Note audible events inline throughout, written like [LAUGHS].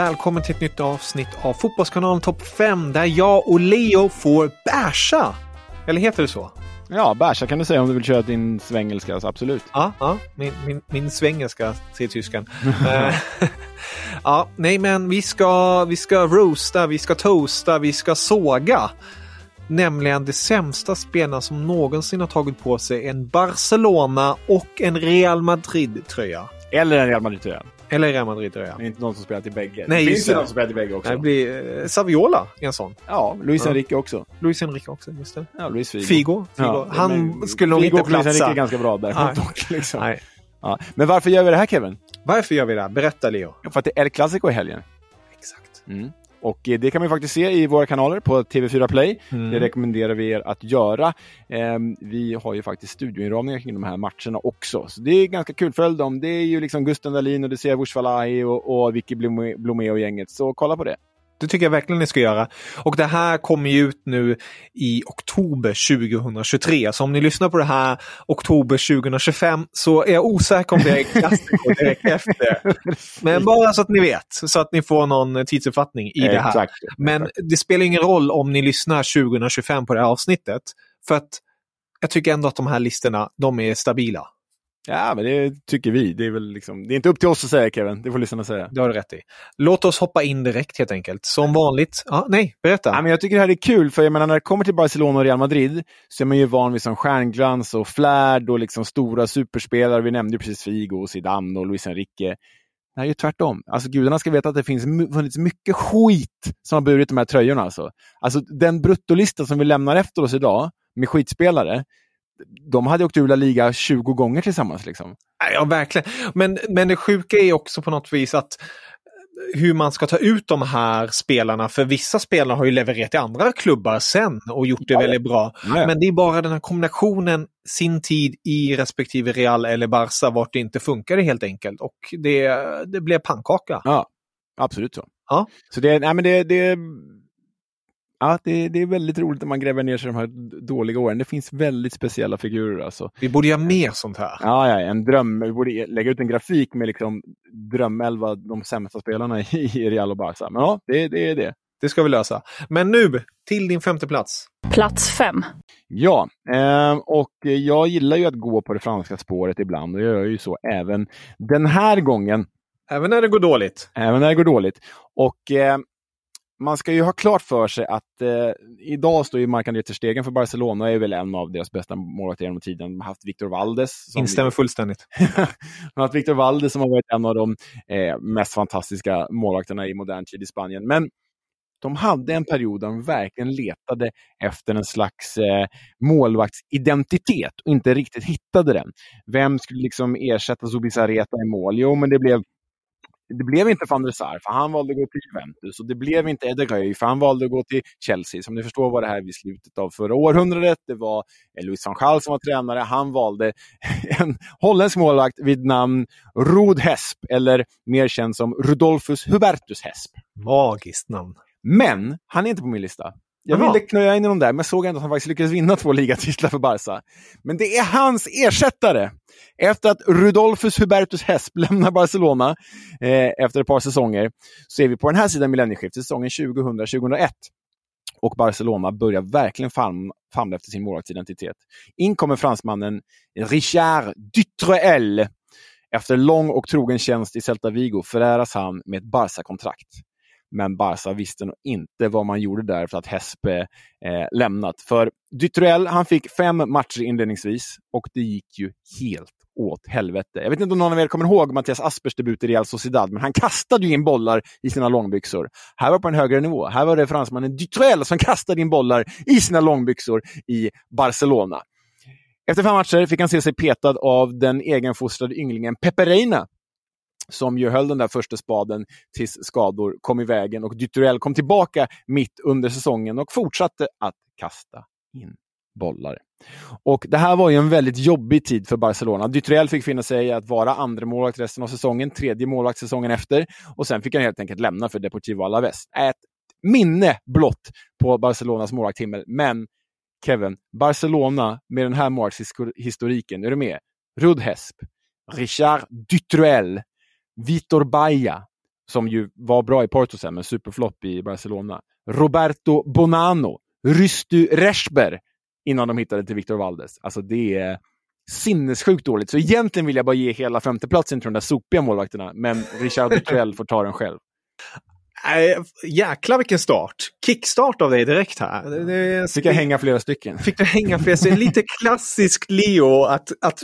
Välkommen till ett nytt avsnitt av Fotbollskanalen Topp 5 där jag och Leo får bärsa. Eller heter det så? Ja, bärsa kan du säga om du vill köra din svengelska, absolut. Ja, ja min, min, min svengelska, säger tyskan. Eh, [LAUGHS] ja, nej men vi ska, vi ska roasta, vi ska toasta, vi ska såga. Nämligen de sämsta spelarna som någonsin har tagit på sig en Barcelona och en Real Madrid-tröja. Eller en Real Madrid-tröja. Eller Real Madrid-tröja. Det är inte någon som spelar till bägge. Nej, det finns ju någon som spelar till bägge också. Det blir eh, Saviola, en sån. Ja, Luis. Enrique också. Luis Enrique också, just det. Ja, Luis Figo. Figo. Figo. Ja, Han men skulle nog inte och Luis Enrique platsa. är ganska bra där. Nej. dock, liksom. Nej. Ja. Men varför gör vi det här Kevin? Varför gör vi det? här? Berätta Leo. Ja, För att det är El Clasico i helgen. Exakt. Mm. Och eh, det kan man faktiskt se i våra kanaler på TV4 Play. Mm. Det rekommenderar vi er att göra. Ehm, vi har ju faktiskt studioinramningar kring de här matcherna också. Så det är ganska kul. Följ dem. Det är ju liksom Gusten Dahlin och det ser Vushvalahi och, och Vicky Blomé och gänget. Så kolla på det. Det tycker jag verkligen ni ska göra. Och det här kommer ju ut nu i oktober 2023. Så om ni lyssnar på det här oktober 2025 så är jag osäker om det är klassiker direkt efter. [LAUGHS] Men bara så att ni vet, så att ni får någon tidsuppfattning i det här. Men det spelar ingen roll om ni lyssnar 2025 på det här avsnittet. För att jag tycker ändå att de här listorna, de är stabila. Ja, men det tycker vi. Det är väl liksom, det är inte upp till oss att säga Kevin. Det får lyssnarna säga. Det har du rätt i. Låt oss hoppa in direkt helt enkelt. Som vanligt. Ja, nej, berätta. Ja, men jag tycker det här är kul, för jag menar, när det kommer till Barcelona och Real Madrid så är man ju van vid som stjärnglans och flärd och liksom stora superspelare. Vi nämnde ju precis Figo, Zidane och Luis Enrique. Det här är ju tvärtom. Alltså gudarna ska veta att det finns funnits mycket skit som har burit de här tröjorna. Alltså. Alltså den bruttolista som vi lämnar efter oss idag med skitspelare, de hade åkt ur La Liga 20 gånger tillsammans. Liksom. Ja, verkligen. Men, men det sjuka är också på något vis att eh, hur man ska ta ut de här spelarna. För vissa spelare har ju levererat i andra klubbar sen och gjort det Ja, väldigt bra. Ja, ja. Men det är bara den här kombinationen, sin tid i respektive Real eller Barca, vart det inte funkade helt enkelt. Och det, det blev pannkaka. Ja, absolut så. Ja. Så det, nej, men det, det, ja, det, det är väldigt roligt när man gräver ner sig i de här dåliga åren. Det finns väldigt speciella figurer. Alltså. Vi borde göra mer sånt här. Ja, ja, en dröm. Vi borde lägga ut en grafik med liksom drömelva, de sämsta spelarna i Real och Barca. Men ja, det, det är det. Det ska vi lösa. Men nu, till din femte plats. Plats fem. Ja, eh, och jag gillar ju att gå på det franska spåret ibland och jag gör ju så även den här gången. Även när det går dåligt. Även när det går dåligt. Och eh, man ska ju ha klart för sig att eh, idag står ju Marc-André Ter Stegen för Barcelona och är väl en av deras bästa målvakter genom tiden. De har haft Victor Valdes. Instämmer fullständigt. [LAUGHS] de har haft Victor Valdes som har varit en av de eh, mest fantastiska målvakterna i modern tid i Spanien. Men de hade en period där de verkligen letade efter en slags eh, målvaktsidentitet och inte riktigt hittade den. Vem skulle liksom ersätta Zubizarreta i mål? Jo, men det blev det blev inte van der Sar, för han valde att gå till Juventus. Och det blev inte Ederöj, för han valde att gå till Chelsea. Som ni förstår var det här vid slutet av förra århundradet. Det var Louis van Gaal som var tränare. Han valde [LAUGHS] en holländsk målvakt vid namn Rod Hesp, eller mer känd som Rudolfus Hubertus Hesp. Magiskt namn. Men han är inte på min lista. Jag ville knöja in i dem där, men såg ändå att han faktiskt lyckades vinna två ligatitlar för Barca. Men det är hans ersättare! Efter att Rudolfus Hubertus Hesp lämnar Barcelona eh, efter ett par säsonger, så är vi på den här sidan millennieskiftet, säsongen 2000-2001. Och Barcelona börjar verkligen famla fam efter sin målvaktsidentitet. In kommer fransmannen Richard Dutruel. Efter lång och trogen tjänst i Celta Vigo föräras han med ett Barca-kontrakt. Men Barca visste nog inte vad man gjorde där för att Hespe eh, lämnat. För Dutruel, han fick fem matcher inledningsvis och det gick ju helt åt helvete. Jag vet inte om någon av er kommer ihåg Mattias Aspers debut i Real Sociedad, men han kastade ju in bollar i sina långbyxor. Här var det på en högre nivå. Här var det fransmannen Dutruel som kastade in bollar i sina långbyxor i Barcelona. Efter fem matcher fick han se sig petad av den egenfostrade ynglingen Pepe Reina som ju höll den där första spaden tills skador kom i vägen och Dutruel kom tillbaka mitt under säsongen och fortsatte att kasta in bollar. Och Det här var ju en väldigt jobbig tid för Barcelona. Dutruel fick finna sig i att vara andra målvakt resten av säsongen, tredje målvakt säsongen efter och sen fick han helt enkelt lämna för Deportivo Alaves. Ett minne blott på Barcelonas målvaktshimmel, men Kevin, Barcelona med den här målvaktshistoriken, är du med? Rud Hesp, Richard Dutruel, Vitor Baia, som ju var bra i Porto sen, men superflopp i Barcelona. Roberto Bonano, Rysty Reschber, innan de hittade till Victor Valdes. Alltså det är sinnessjukt dåligt. Så egentligen vill jag bara ge hela femteplatsen till de där sopiga målvakterna, men Richard [LAUGHS] Dutrell får ta den själv. Äh, jäklar vilken start! Kickstart av dig direkt här. Det, fick jag hänga flera stycken. Fick du hänga flera stycken. Lite klassiskt Leo att, att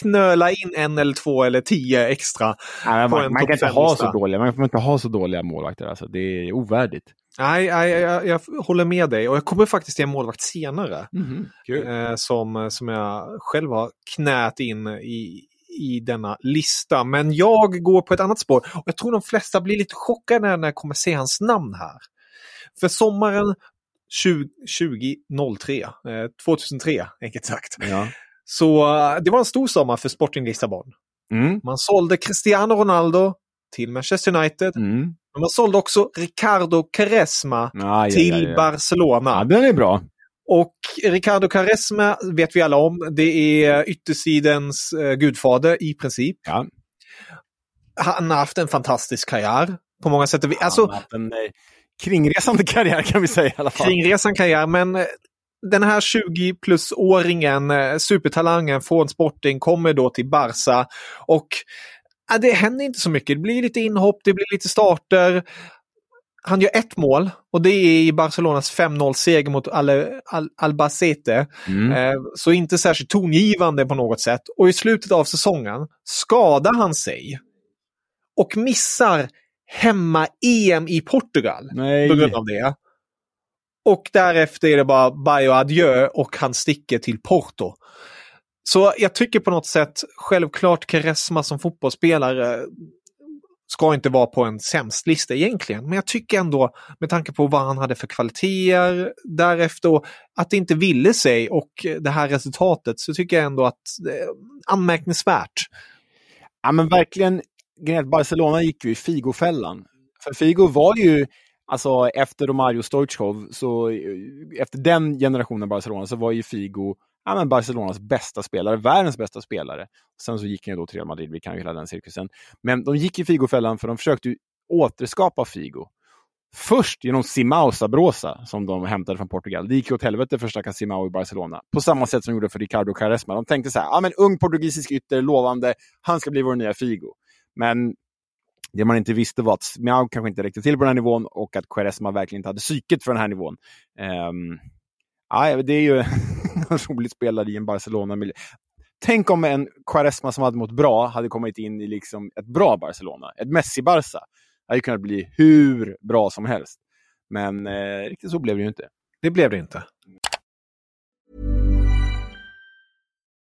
knöla in en eller två eller tio extra. Nej, man, man kan inte ha så dåliga, man får inte ha så dåliga målvakter. Alltså. Det är ovärdigt. Nej, nej jag, jag, håller med dig och jag kommer faktiskt till en målvakt senare. Mm, eh, som, som jag själv har knät in i, i denna lista. Men jag går på ett annat spår och jag tror de flesta blir lite chockade när jag kommer se hans namn här. För sommaren 20, 2003, eh, 2003 enkelt sagt. Ja. Så eh, det var en stor sommar för Sporting Lissabon. Mm. Man sålde Cristiano Ronaldo till Manchester United. Mm. Men man sålde också Ricardo Quaresma ah, till ja, ja, ja. Barcelona. Ja, den är bra. Och Ricardo Quaresma vet vi alla om. Det är yttersidens eh, gudfader i princip. Ja. Han har haft en fantastisk karriär på många sätt. Alltså, Han har haft en eh, kringresande karriär kan vi säga i alla fall. Kringresan karriär, men eh, den här 20 plus-åringen, supertalangen från Sporting, kommer då till Barca. Och det händer inte så mycket. Det blir lite inhopp, det blir lite starter. Han gör ett mål och det är i Barcelonas 5-0-seger mot Al Al Albacete. Mm. Eh, så inte särskilt tongivande på något sätt. Och i slutet av säsongen skadar han sig och missar hemma-EM i Portugal Nej. på grund av det. Och därefter är det bara bye och adjö och han sticker till Porto. Så jag tycker på något sätt, självklart Keresma som fotbollsspelare ska inte vara på en sämst lista egentligen. Men jag tycker ändå, med tanke på vad han hade för kvaliteter därefter och att det inte ville sig och det här resultatet så tycker jag ändå att det är anmärkningsvärt. Ja men verkligen, Barcelona gick ju i Figo-fällan. För Figo var ju, alltså efter Romario Stoichkov, så eh, efter den generationen Barcelona så var ju Figo ja, men Barcelonas bästa spelare, världens bästa spelare. Sen så gick han ju då till Real Madrid, vi kan ju hela den cirkusen. Men de gick i Figo-fällan för de försökte ju återskapa Figo. Först genom Simao Sabrosa som de hämtade från Portugal. Det gick ju åt helvete för stackars Simao i Barcelona. På samma sätt som de gjorde för Ricardo Quaresma. De tänkte så här, ja men ung portugisisk ytter, lovande, han ska bli vår nya Figo. Men Det man inte visste var att Smiao kanske inte räckte till på den här nivån och att Quaresma verkligen inte hade psyket för den här nivån. Um, ja, det är ju [LAUGHS] en rolig spelare i en Barcelona-miljö. Tänk om en Quaresma som hade mått bra hade kommit in i liksom ett bra Barcelona, ett Messi-Barca. Det hade kunnat bli hur bra som helst. Men eh, riktigt så blev det ju inte. Det blev det inte.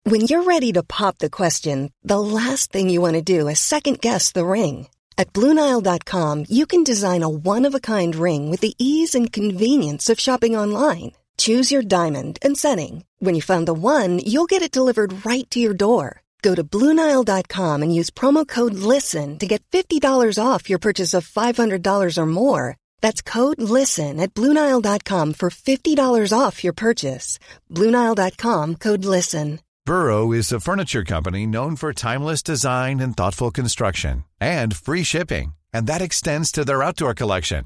When you're ready to pop the question, the last thing you want to do is second guess the ring. At BlueNile.com you can design a one-of-a-kind ring with the ease and convenience of shopping online. Choose your diamond and setting. When you find the one, you'll get it delivered right to your door. Go to Bluenile.com and use promo code LISTEN to get $50 off your purchase of $500 or more. That's code LISTEN at Bluenile.com for $50 off your purchase. Bluenile.com code LISTEN. Burrow is a furniture company known for timeless design and thoughtful construction and free shipping, and that extends to their outdoor collection.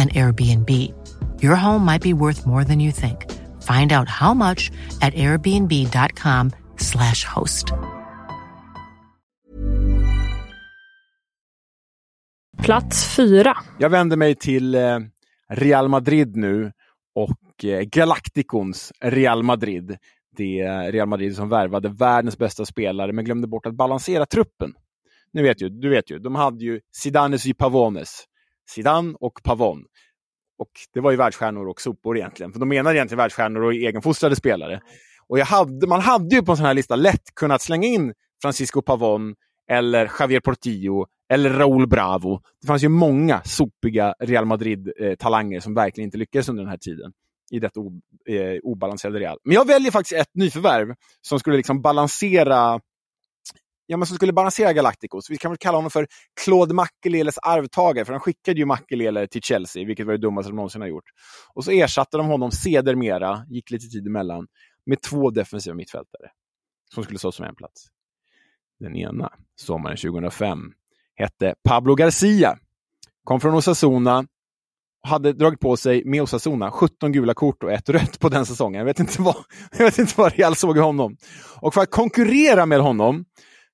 an Airbnb. Your home might be worth more than you think. Find out how much at airbnb.com slash host. Plats fyra. Jag vänder mig till eh, Real Madrid nu och eh, Galacticons Real Madrid. Det är Real Madrid som värvade världens bästa spelare men glömde bort att balansera truppen. Nu vet ju, du vet ju, de hade ju Zidanes y Pavones. Zidane och Pavon. Och det var ju världsstjärnor och sopor egentligen. För de menade egentligen världsstjärnor och egenfostrade spelare. Och jag hade, man hade ju på en sån här lista lätt kunnat slänga in Francisco Pavon eller Javier Portillo eller Raúl Bravo. Det fanns ju många sopiga Real Madrid-talanger som verkligen inte lyckades under den här tiden i detta eh, obalanserade Real. Men jag väljer faktiskt ett nyförvärv som skulle liksom balansera ja, men som skulle balansera Galacticos. Vi kan väl kalla honom för Claude Makeleles arvtagare, för han skickade ju Makelele till Chelsea, vilket var det dummaste de någonsin har gjort. Och så ersatte de honom sedermera, gick lite tid emellan, med två defensiva mittfältare som skulle stå som en plats. Den ena, sommaren 2005, hette Pablo Garcia. Kom från Osasuna, hade dragit på sig med Osasuna 17 gula kort och ett rött på den säsongen. Jag vet inte vad, [LAUGHS] jag vet inte vad Real såg i honom. Och för att konkurrera med honom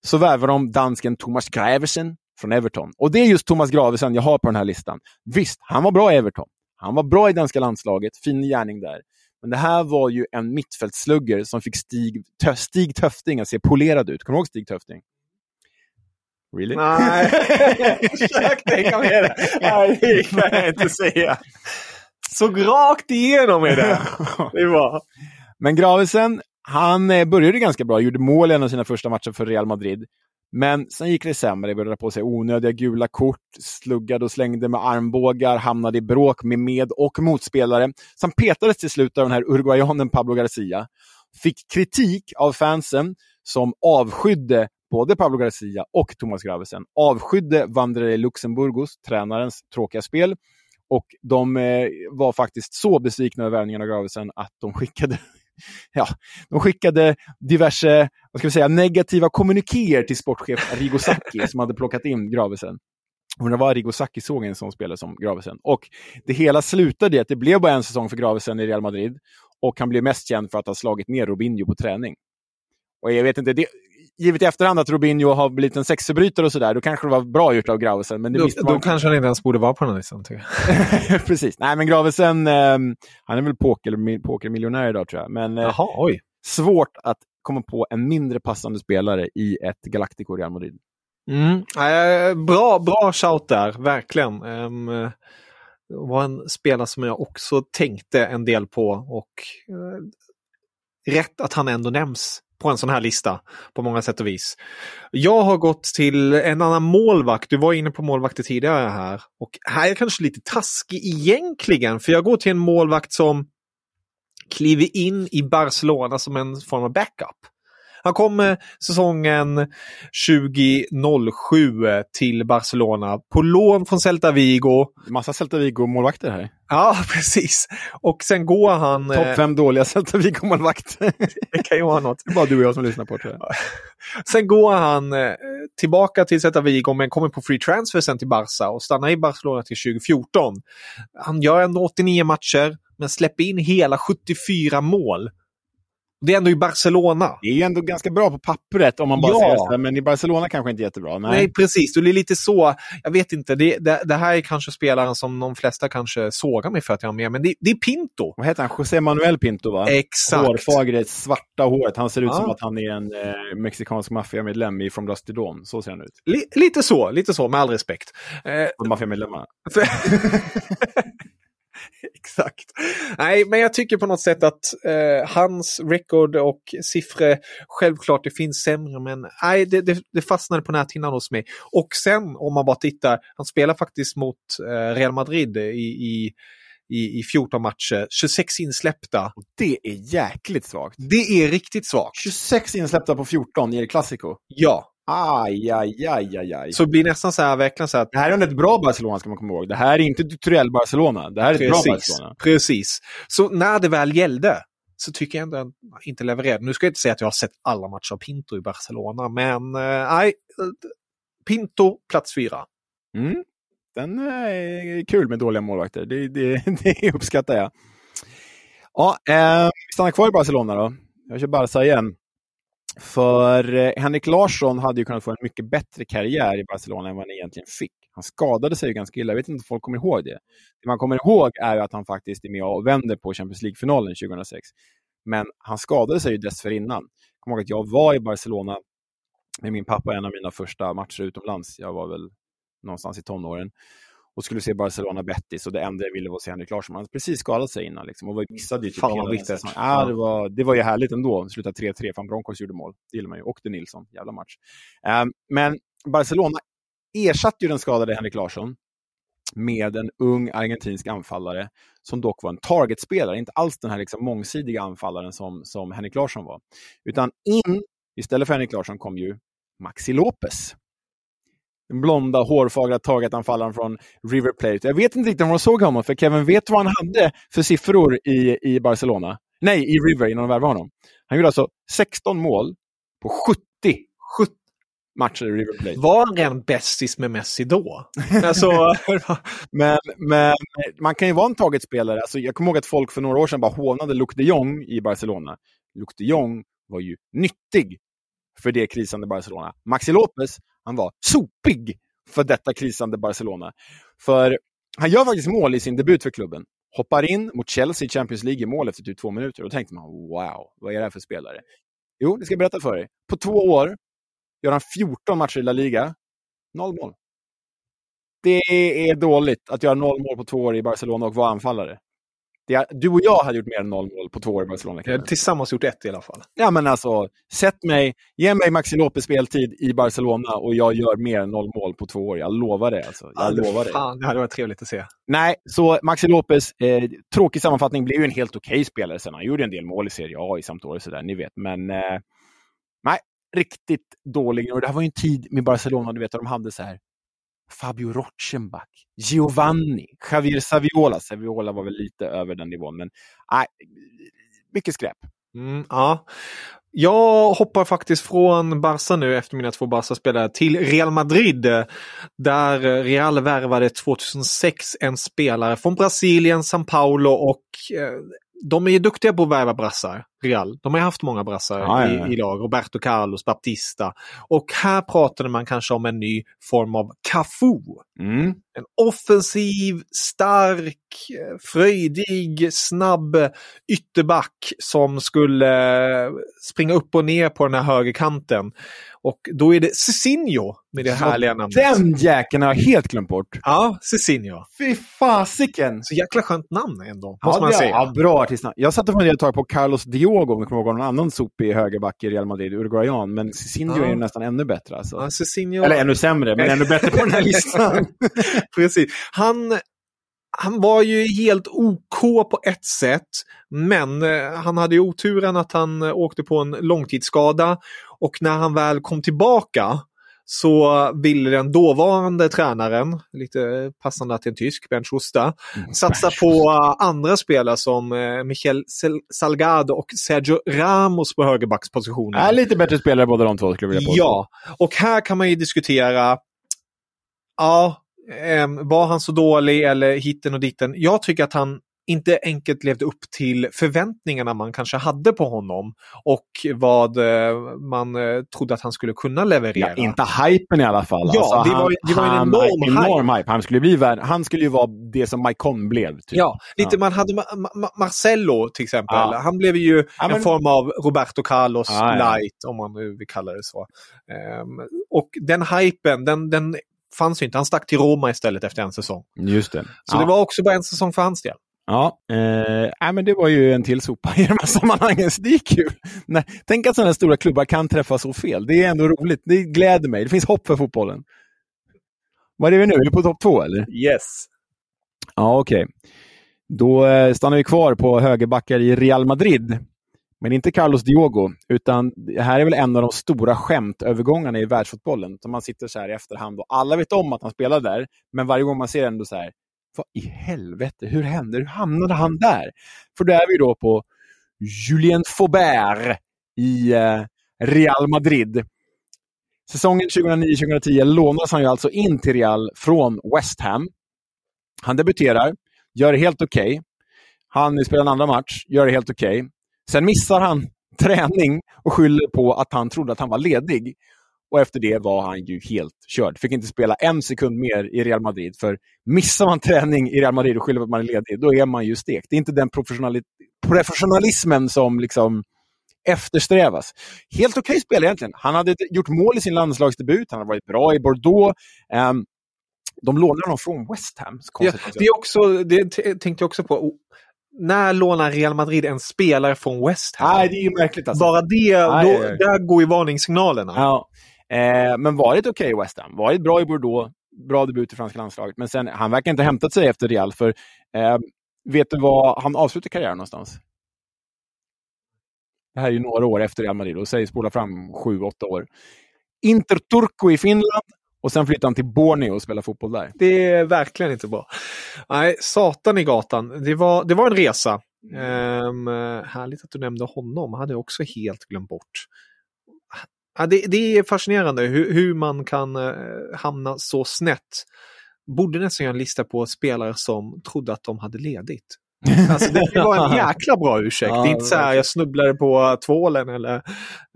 så värvar de dansken Thomas Graversen från Everton. Och det är just Thomas Gravesen jag har på den här listan. Visst, han var bra i Everton. Han var bra i danska landslaget, fin gärning där. Men det här var ju en mittfältslugger som fick Stig, tö, Stig Töfting att se polerad ut. Kommer du ihåg Stig Töfting? Really? Nej, [LAUGHS] jag försökte hänga med. Nej, det kan jag inte säga. Såg rakt igenom i det. [LAUGHS] Det var. Men Gravesen, han eh, började ganska bra, gjorde mål i en av sina första matcher för Real Madrid. Men sen gick det sämre, började på sig onödiga gula kort, sluggade och slängde med armbågar, hamnade i bråk med med och motspelare. Sen petades till slut av den här uruguayanen Pablo Garcia. Fick kritik av fansen som avskydde både Pablo Garcia och Thomas Gravesen. Avskydde Vandrere Luxemburgos, tränarens tråkiga spel. Och de eh, var faktiskt så besvikna över värvningen av Gravesen att de skickade ja, de skickade diverse vad ska vi säga, negativa kommunikéer till sportchef Rigo Sacchi som hade plockat in Gravesen. Undrar det var Rigo Sacchi såg en sån spelare som Gravesen. Och det hela slutade i att det blev bara en säsong för Gravesen i Real Madrid. Och han blev mest känd för att ha slagit ner Robinho på träning. Och jag vet inte, det, givet i efterhand att Robinho har blivit en sexförbrytare och sådär, då kanske det var bra gjort av Gravesen. Men det då, man... då kanske han inte ens borde vara på den listan. [LAUGHS] Precis. Nej, men Gravesen, eh, han är väl poker, pokermiljonär idag tror jag. Men eh, Jaha, oj. svårt att komma på en mindre passande spelare i ett Galactico Real Madrid. Mm. Eh, bra, bra shout där, verkligen. Um, det var en spelare som jag också tänkte en del på och uh, rätt att han ändå nämns på en sån här lista på många sätt och vis. Jag har gått till en annan målvakt. Du var inne på målvakter tidigare här. Och här är jag kanske lite taskig egentligen, för jag går till en målvakt som kliver in i Barcelona som en form av backup. Han kom säsongen 2007 till Barcelona på lån från Celta Vigo. Massa Celta Vigo-målvakter här. Ja, [LAUGHS] precis. Och sen går han... Topp fem dåliga Celta Vigo-målvakter. [LAUGHS] det kan ju vara något. Det är bara du och jag som lyssnar på det. [LAUGHS] Sen går han eh, tillbaka till Celta Vigo men kommer på free transfer sen till Barca och stannar i Barcelona till 2014. Han gör ändå 89 matcher men släpper in hela 74 mål. Det är ändå i Barcelona. Det är ju ändå ganska bra på pappret om man bara Ja. så här, men i Barcelona kanske inte jättebra. Nej. Nej, precis. Det är lite så. Jag vet inte. Det, det, det här är kanske spelaren som de flesta kanske sågar mig för att jag har med. Men det, det är Pinto. Vad heter han? José Manuel Pinto va? Exakt. Hårfagre, svarta håret. Han ser ut Ja. som att han är en eh, mexikansk maffiamedlem i From Dust to Dawn. Så ser han ut. Li, lite så, lite så, med all respekt. Eh, maffiamedlemmarna. [LAUGHS] [LAUGHS] [LAUGHS] Exakt. Nej, men jag tycker på något sätt att eh, hans record och siffror, självklart det finns sämre, men nej, det, det, det fastnade på näthinnan hos mig. Och sen om man bara tittar, han spelar faktiskt mot eh, Real Madrid i, i, i, i 14 matcher, 26 insläppta. Det är jäkligt svagt. Det är riktigt svagt. 26 insläppta på 14 i El Clasico. Ja, Aj, aj, aj, aj, aj. så det blir nästan så här, verkligen så här att Det här är ett bra Barcelona ska man komma ihåg. Det här är inte Duturell Barcelona. Det här är ett bra Precis, Barcelona. precis. Så när det väl gällde så tycker jag ändå att han inte levererade. Nu ska jag inte säga att jag har sett alla matcher av Pinto i Barcelona, men eh, nej. eh, Pinto, plats fyra. Mm. Den är kul med dåliga målvakter. Det, det, [LAUGHS] det uppskattar jag. Ja, eh, vi stannar kvar i Barcelona då. Jag kör Barca igen. För eh, Henrik Larsson hade ju kunnat få en mycket bättre karriär i Barcelona än vad han egentligen fick. Han skadade sig ju ganska illa. Jag vet inte om folk kommer ihåg det. Det man kommer ihåg är ju att han faktiskt är med och vänder på Champions League-finalen 2006. Men han skadade sig ju dessförinnan. Jag kommer ihåg att jag var i Barcelona med min pappa en av mina första matcher utomlands. Jag var väl någonstans i tonåren och skulle se Barcelona Betis och det enda jag ville var att se Henrik Larsson. Han hade precis skadat sig innan liksom, och var- missade ju typ Fan, vad säsongen. Ja, det, var, det var ju härligt ändå. Det slutade 3-3, fan Broncos gjorde mål. Det gillar man ju. Och de Nilsson, jävla match. Ehm, men Barcelona ersatte ju den skadade Henrik Larsson med en ung argentinsk anfallare som dock var en targetspelare, inte alls den här liksom mångsidiga anfallaren som, som Henrik Larsson var. Utan in, istället för Henrik Larsson, kom ju Maxi Lopez. Den blonda, hårfagra targetanfallaren från River Plate. Jag vet inte riktigt om de såg honom, för Kevin vet vad han hade för siffror i, i Barcelona. Nej, i River innan de värvade honom. Han gjorde alltså 16 mål på 70, 70 matcher i River Plate. Var han bästis med Messi då? alltså, [LAUGHS] Men, men man kan ju vara en targetspelare. Alltså, jag kommer ihåg att folk för några år sedan bara hånade Luc de Jong i Barcelona. Luc de Jong var ju nyttig för det krisande Barcelona. Maxi Lopez, han var sopig för detta krisande Barcelona. För han gör faktiskt mål i sin debut för klubben. Hoppar in mot Chelsea i Champions League i mål efter typ två minuter. Då tänkte man, wow, vad är det här för spelare? Jo, det ska jag berätta för dig. På två år gör han 14 matcher i La Liga. Noll mål. Det är dåligt att göra noll mål på två år i Barcelona och vara anfallare. Det är, du och jag hade gjort mer än noll mål på två år i Barcelona. jag har tillsammans gjort ett i alla fall. Ja, men alltså, sätt mig, ge mig Maxi Lopez speltid i Barcelona och jag gör mer än noll mål på två år. Jag lovar det. Alltså. Jag lovar det. Fan, det hade varit trevligt att se. Nej, så Maxi Lopez, eh, tråkig sammanfattning, blev ju en helt okej spelare sen. Han gjorde en del mål i Serie A i Sampdoria, sådär, ni vet. Men eh, nej, riktigt dålig. Och det här var ju en tid med Barcelona, du vet, de hade så här Fabio Rochenbach, Giovanni, Javier Saviola. Saviola var väl lite över den nivån, men nej, mycket skräp. Mm, ja. Jag hoppar faktiskt från Barca nu efter mina två Barca-spelare till Real Madrid. Där Real värvade 2006 en spelare från Brasilien, São Paulo och eh, de är ju duktiga på att värva brassar, Real. De har haft många brassar ja. I, i lag. Roberto Carlos, Baptista. Och här pratade man kanske om en ny form av Cafu. Mm. En offensiv, stark, fröjdig, snabb ytterback som skulle springa upp och ner på den här högerkanten. Och då är det Cicinho med det härliga namnet. Den jäkeln har jag helt glömt bort. Ja, Cicinho. Fy fasiken! Så jäkla skönt namn ändå, måste Ja, man det- säga. Ja, bra artistnamn. Jag satt och funderade ett tag på Carlos Di Diogo, om vi kommer ihåg någon annan sopig högerback i Real Madrid, Uruguayan. Men Cicinho Ja. är ju nästan ännu bättre. Alltså. Ja, Cezinho- Eller ännu sämre, men ännu bättre på den här [LAUGHS] listan. [LAUGHS] Precis. Han, han var ju helt OK på ett sätt, men eh, han hade ju oturen att han eh, åkte på en långtidsskada och när han väl kom tillbaka så ville den dåvarande tränaren, lite passande att det är en tysk, Ben Schuster, satsa på eh, andra spelare som eh, Michel Salgado och Sergio Ramos på högerbackspositionen. är lite bättre spelare båda de två, skulle jag vilja påstå. Ja, och här kan man ju diskutera, ja, em, var han så dålig eller hitten och ditten? Jag tycker att han inte enkelt levde upp till förväntningarna man kanske hade på honom och vad eh, man eh, trodde att han skulle kunna leverera. Ja, inte hypen i alla fall. Ja, Alltså, det var ju- det var en han, enorm enorm hype. Han skulle, bli han skulle ju vara det som Maicon blev. Typ. Ja, lite Ja. man hade Ma- Ma- Marcello till exempel. Ja. Han blev ju men- en form av Roberto Carlos light, om man nu vill kalla det så. Ehm, och den hypen, den, den fanns ju inte. Han stack till Roma istället efter en säsong. Just det. Så det var också bara en säsong för hans del. Ja, eh, nej, men det var ju en till sopa i de här sammanhangen. Så det är kul. Nej, tänk att sådana stora klubbar kan träffa så fel. Det är ändå roligt. Det gläder mig. Det finns hopp för fotbollen. Vad är vi nu? Är vi på topp två eller? Yes. Ja, okej. Då eh, stannar vi kvar på högerbackar i Real Madrid. Men inte Carlos Diogo, utan det här är väl en av de stora skämtövergångarna i världsfotbollen. Som man sitter så här i efterhand och alla vet om att han spelar där, men varje gång man ser ändå så här, vad i helvete, hur hände Hur hamnade han där? För då är vi då på Julien Faubert i eh, Real Madrid. Säsongen 2009-2010 lånas han ju alltså in till Real från West Ham. Han debuterar, gör det helt okej. Han spelar en andra match, gör det helt okej. Sen missar han träning och skyller på att han trodde att han var ledig. Och efter det var han ju helt körd. Fick inte spela en sekund mer i Real Madrid. För missar man träning i Real Madrid och skyller på att man är ledig, då är man ju stekt. Det är inte den professionali- professionalismen som liksom eftersträvas. Helt okej spelare egentligen. Han hade gjort mål i sin landslagsdebut, han hade varit bra i Bordeaux. Ehm, de lånade honom från West Ham. Ja, det, är också, det tänkte jag också på. När lånar Real Madrid en spelare från West Ham? Nej, det är märkligt alltså. Bara det, då, nej, nej. där går ju varningssignalerna. Ja. Eh, men varit okej i West Ham. Varit bra i Bordeaux. Bra debut i franska landslaget. Men sen, han verkar inte ha hämtat sig efter Real. För eh, vet du vad han avslutar karriären någonstans? Det här är ju några år efter Real Madrid och säg spola fram sju, åtta år. Inter Turku i Finland och sen flyttar han till Borneo och spelar fotboll där. Det är verkligen inte bra. Nej, satan i gatan. Det var, det var en resa. Ehm, härligt att du nämnde honom. Hade jag också helt glömt bort. Ja, det, det är fascinerande hur, hur man kan eh, hamna så snett. Borde nästan göra en lista på spelare som trodde att de hade ledigt. [LAUGHS] Alltså det, var en jäkla bra ursäkt. Ja, det är inte så här jag snubblade på tvålen eller...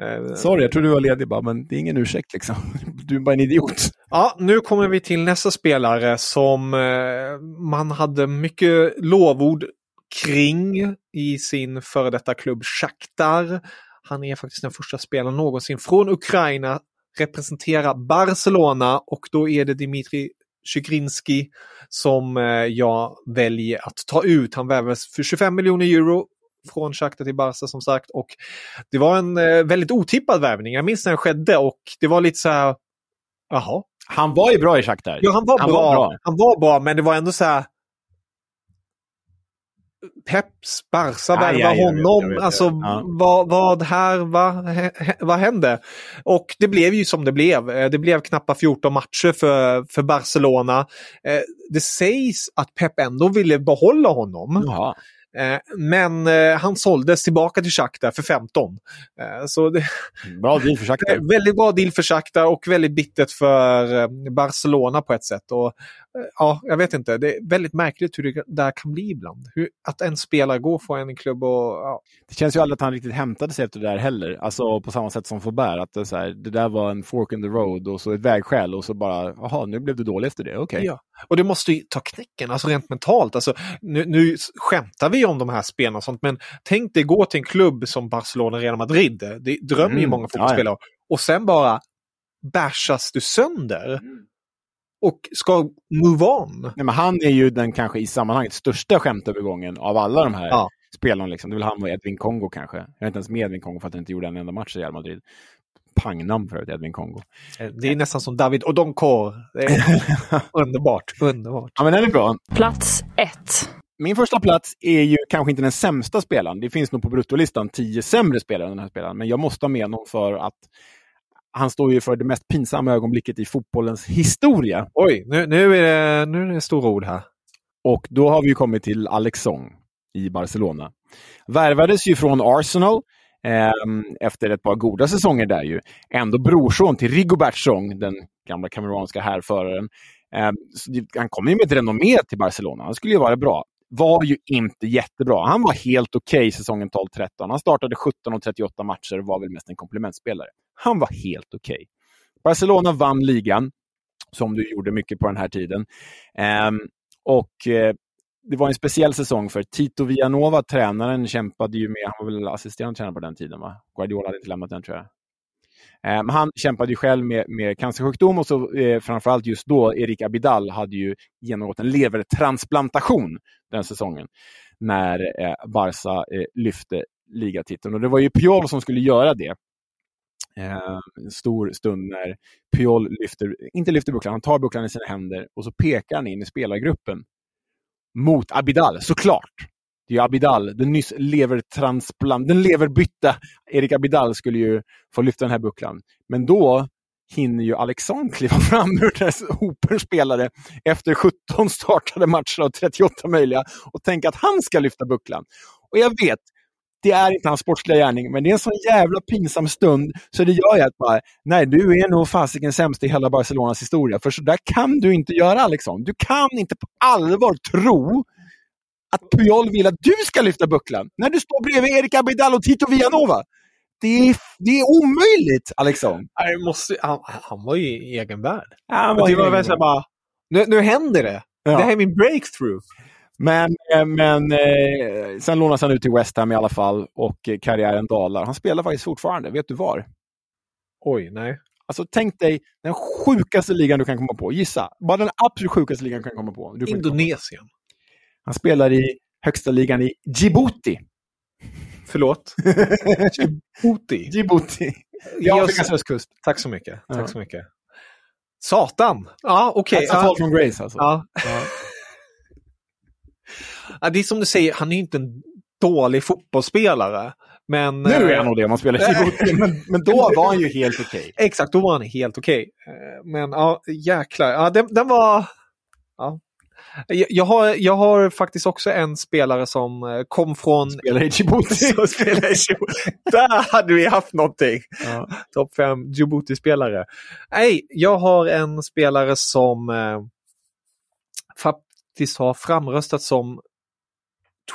eh, Sorry, jag trodde du var ledig bara, men det är ingen ursäkt liksom. [LAUGHS] Du är bara en idiot. Ja, nu kommer vi till nästa spelare som eh, man hade mycket lovord kring i sin före detta klubb Shakhtar. Han är faktiskt den första spelaren någonsin från Ukraina representera Barcelona och då är det Dimitri Chigrinski som eh, jag väljer att ta ut. Han värvades för 25 miljoner euro från Shakhtar till Barca som sagt och det var en eh, väldigt otippad värvning. Jag minns när den skedde och det var lite så här, jaha, Han var ju bra i Shakhtar. Ja, han var, Han bra. var bra. Han var bra, men det var ändå så här... Peps, Barca Ja, värva ja, honom. vet, alltså, ja. vad, vad här, vad, hä- vad hände? Och det blev ju som det blev. Eh, Det blev knappt 14 matcher för, för Barcelona. Eh, Det sägs att Pep ändå ville behålla honom. Jaha. Eh, Men han såldes tillbaka till Shakhtar för 15. Eh, Så det, Bra deal för Shakhtar. [LAUGHS] Väldigt bra deal för Shakhtar och väldigt bittert för Barcelona på ett sätt. Och, ja, jag vet inte, det är väldigt märkligt hur det där kan bli ibland. Hur, att en spelare går från en klubb och... Ja, Det känns ju aldrig att han riktigt hämtade sig efter det där heller. Alltså på samma sätt som Faubert. Att det, så här, det där var en fork in the road och så ett vägskäl och så bara, jaha, nu blev du dålig efter det. Okej. Ja. Och det måste ju ta knäcken, alltså rent mentalt. Alltså, nu, nu skämtar vi om de här spelarna och sånt, men tänk dig gå till en klubb som Barcelona Real Madrid. Det drömmer ju Mm, många ja, fotbollsspelare. Och sen bara bashas du sönder. Och ska move on. Nej, men han är ju den kanske i sammanhanget största skämtövergången av alla de här. Ja. spelaren. Liksom. Det är väl han och Edwin Kongo kanske. Jag är inte ens med Edwin Kongo för att han inte gjorde en enda match i Real Madrid. Pangnamn för övrigt, Edwin Kongo. Eh, Det är nästan som David är [LAUGHS] underbart, underbart. Ja, men den är bra. Plats 1. Min första plats är ju kanske inte den sämsta spelaren. Det finns nog på bruttolistan tio sämre spelare än den här spelaren. Men jag måste ha med honom för att han står ju för det mest pinsamma ögonblicket i fotbollens historia. Oj, nu, nu, är det, nu är det stora ord här. Och då har vi kommit till Alex Song i Barcelona. Värvades ju från Arsenal eh, efter ett par goda säsonger där ju. Ändå brorson till Rigobert Song, den gamla kameranska härföraren. Eh, han kom ju med ett renommé till Barcelona. Han skulle ju vara bra. Var ju inte jättebra. Han var helt okej okay säsongen 12-13. Han startade 17 och 38 matcher och var väl mest en komplementspelare. Han var helt okej. Okay. Barcelona vann ligan, som du gjorde mycket på den här tiden. Eh, och eh, det var en speciell säsong för Tito Villanova, tränaren, kämpade ju med, han var väl assisterande tränare på den tiden, va? Guardiola hade inte lämnat den tror jag. Eh, men han kämpade ju själv med, med cancersjukdom och så eh, framförallt just då, Erik Abidal hade ju genomgått en levertransplantation den säsongen när eh, Barca eh, lyfte ligatiteln. Och det var ju Piol som skulle göra det. Eh, en stor stund när Piol lyfter, inte lyfter bucklan, han tar bucklan i sina händer och så pekar han in i spelargruppen mot Abidal, såklart. Det är ju Abidal, den nyss levertransplant, den leverbytta Erik Abidal skulle ju få lyfta den här bucklan. Men då hinner ju Alexander kliva fram ur den här spelare efter 17 startade matcher av 38 möjliga och tänka att han ska lyfta bucklan. Och jag vet, det är inte hans sportsliga gärning, men det är en sån jävla pinsam stund så det gör jag att bara, nej du är nog fasiken sämst i hela Barcelonas historia, för så där kan du inte göra Alexander. Du kan inte på allvar tro att Puyol vill att du ska lyfta bucklan när du står bredvid Erik Abidal och Tito Villanova. Det är, det är omöjligt, måste, han, han var ju i egen värld. Ja, han det i var väl bara, nu, nu händer det. Ja. Det här är min breakthrough. Men, eh, men eh, sen lånas han ut till West Ham i alla fall och eh, karriären dalar. Han spelar faktiskt fortfarande. Vet du var? Oj, nej. Alltså tänk dig den sjukaste ligan du kan komma på. Gissa. Bara den absolut sjukaste ligan du kan komma på. Indonesien. Han spelar i högsta ligan i Djibouti. Förlåt? [LAUGHS] Djibouti. Djibouti. Afrikas östkust. Tack så mycket. Ja. Tack så mycket. Satan! Ja, okej. That's a fall Ja. from grace alltså. Ja. [LAUGHS] Ja, det är som du säger, han är ju inte en dålig fotbollsspelare. Men, Nu är eh, han nog det om man spelar Djibouti, [LAUGHS] men, men då var han ju helt okej. Exakt, då var han helt okej. Eh, Men ja, jäklar. Ja, den, den var... Ja. Jag, jag, har, jag har faktiskt också en spelare som eh, kom från... Spelar i Djibouti. som [LAUGHS] spelar i Djibouti. Där hade vi haft någonting! Ja. Topp fem Djibouti-spelare. Nej, jag har en spelare som eh, faktiskt har framröstat som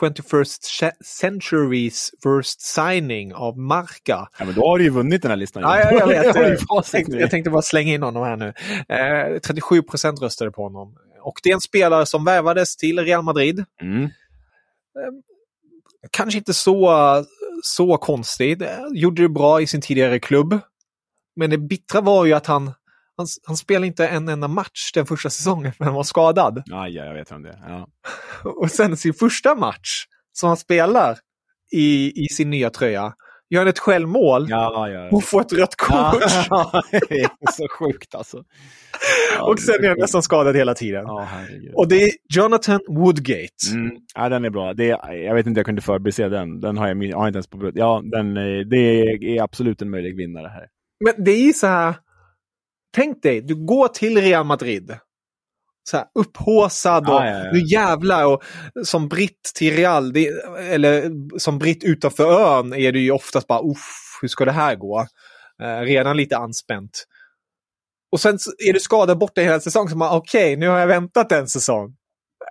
21st century's first signing av Marca. ja, men då har du ju vunnit den här listan. Ja, ja, jag [LAUGHS] vet. Jag, tänkte, jag tänkte bara slänga in honom här nu. Eh, 37 procent röstade på honom. Och det är en spelare som värvades till Real Madrid. Mm. Kanske inte så, så konstigt. Eh, Gjorde det bra i sin tidigare klubb. Men det bittra var ju att han, han, han spelade inte en enda match den första säsongen för han var skadad. Ja, jag vet om det. Ja. [LAUGHS] Och sen sin första match som han spelar i, i sin nya tröja gör han ett självmål Ja, ja. och får ett rött kort. [LAUGHS] Ja, det är så sjukt alltså. Ja, och sen är han nästan skadad hela tiden. Ja. Och det är Jonathan Woodgate. Mm. Ja, den är bra. Det är, jag vet inte, jag kunde förbise den. Den har jag, jag har inte ens på. Ja, den, det är absolut en möjlig vinnare här. Men det är så här. Tänk dig, du går till Real Madrid. Så här, upphåsad och Ja, ja, ja. nu jävlar. Och som britt till Real, det, eller som britt utanför ön är det ju oftast bara uff, hur ska det här gå? Eh, redan lite anspänt. Och sen är du skadad borta hela säsongen. Så man, okej, nu har jag väntat en säsong.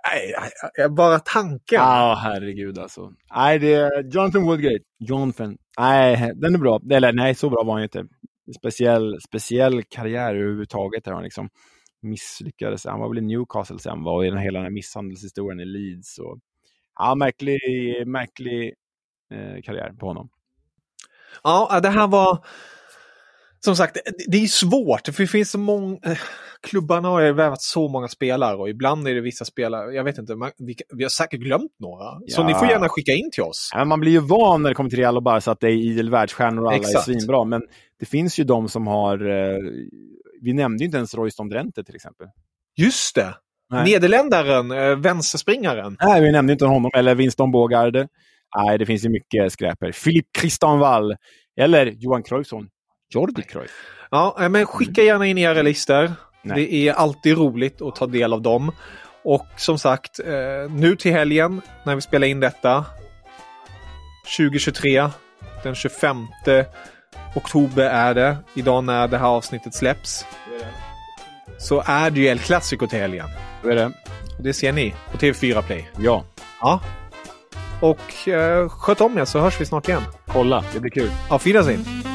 Nej, bara tanken. Ja, herregud alltså. Nej, det är Jonathan Woodgate. Jonathan. Nej, den är bra. Eller nej, så bra var han ju inte. Speciell, speciell karriär överhuvudtaget. Där han liksom misslyckades. Han var väl i Newcastle sen var och i den hela den här misshandelshistorien i Leeds. Och, ja, märklig, märklig eh, karriär på honom. Ja, det här var som sagt, det är svårt för det finns så många... eh, Klubbarna har ju värvat så många spelare och ibland är det vissa spelare, jag vet inte, man, vi, vi har säkert glömt några. Så Ja. ni får gärna skicka in till oss. Ja, Man blir ju van när det kommer till Real och Barca att det är idel världsstjärnor och alla Exakt. är svinbra. Men det finns ju de som har... Eh, vi nämnde ju inte ens Royston Drenthe till exempel. Just det! Nej. Nederländaren, eh, vänsterspringaren. Nej, vi nämnde inte honom. Eller Winston Bågarde. Nej, det finns ju mycket skräper. Philippe Christian Wall. Eller Johan Cruyffsson. Jordi Cruyff. Ja, eh, men skicka gärna in era listor. Nej. Det är alltid roligt att ta del av dem. Och som sagt, eh, nu till helgen när vi spelar in detta. 2023. Den 25 oktober är det. Idag när det här avsnittet släpps. Så är det ju El Clasico till helgen. Då är det. Och det ser ni på TV4 Play. Ja, Ja. Och eh, sköt om er så hörs vi snart igen. kolla. Det blir kul. Auf Wiedersehen!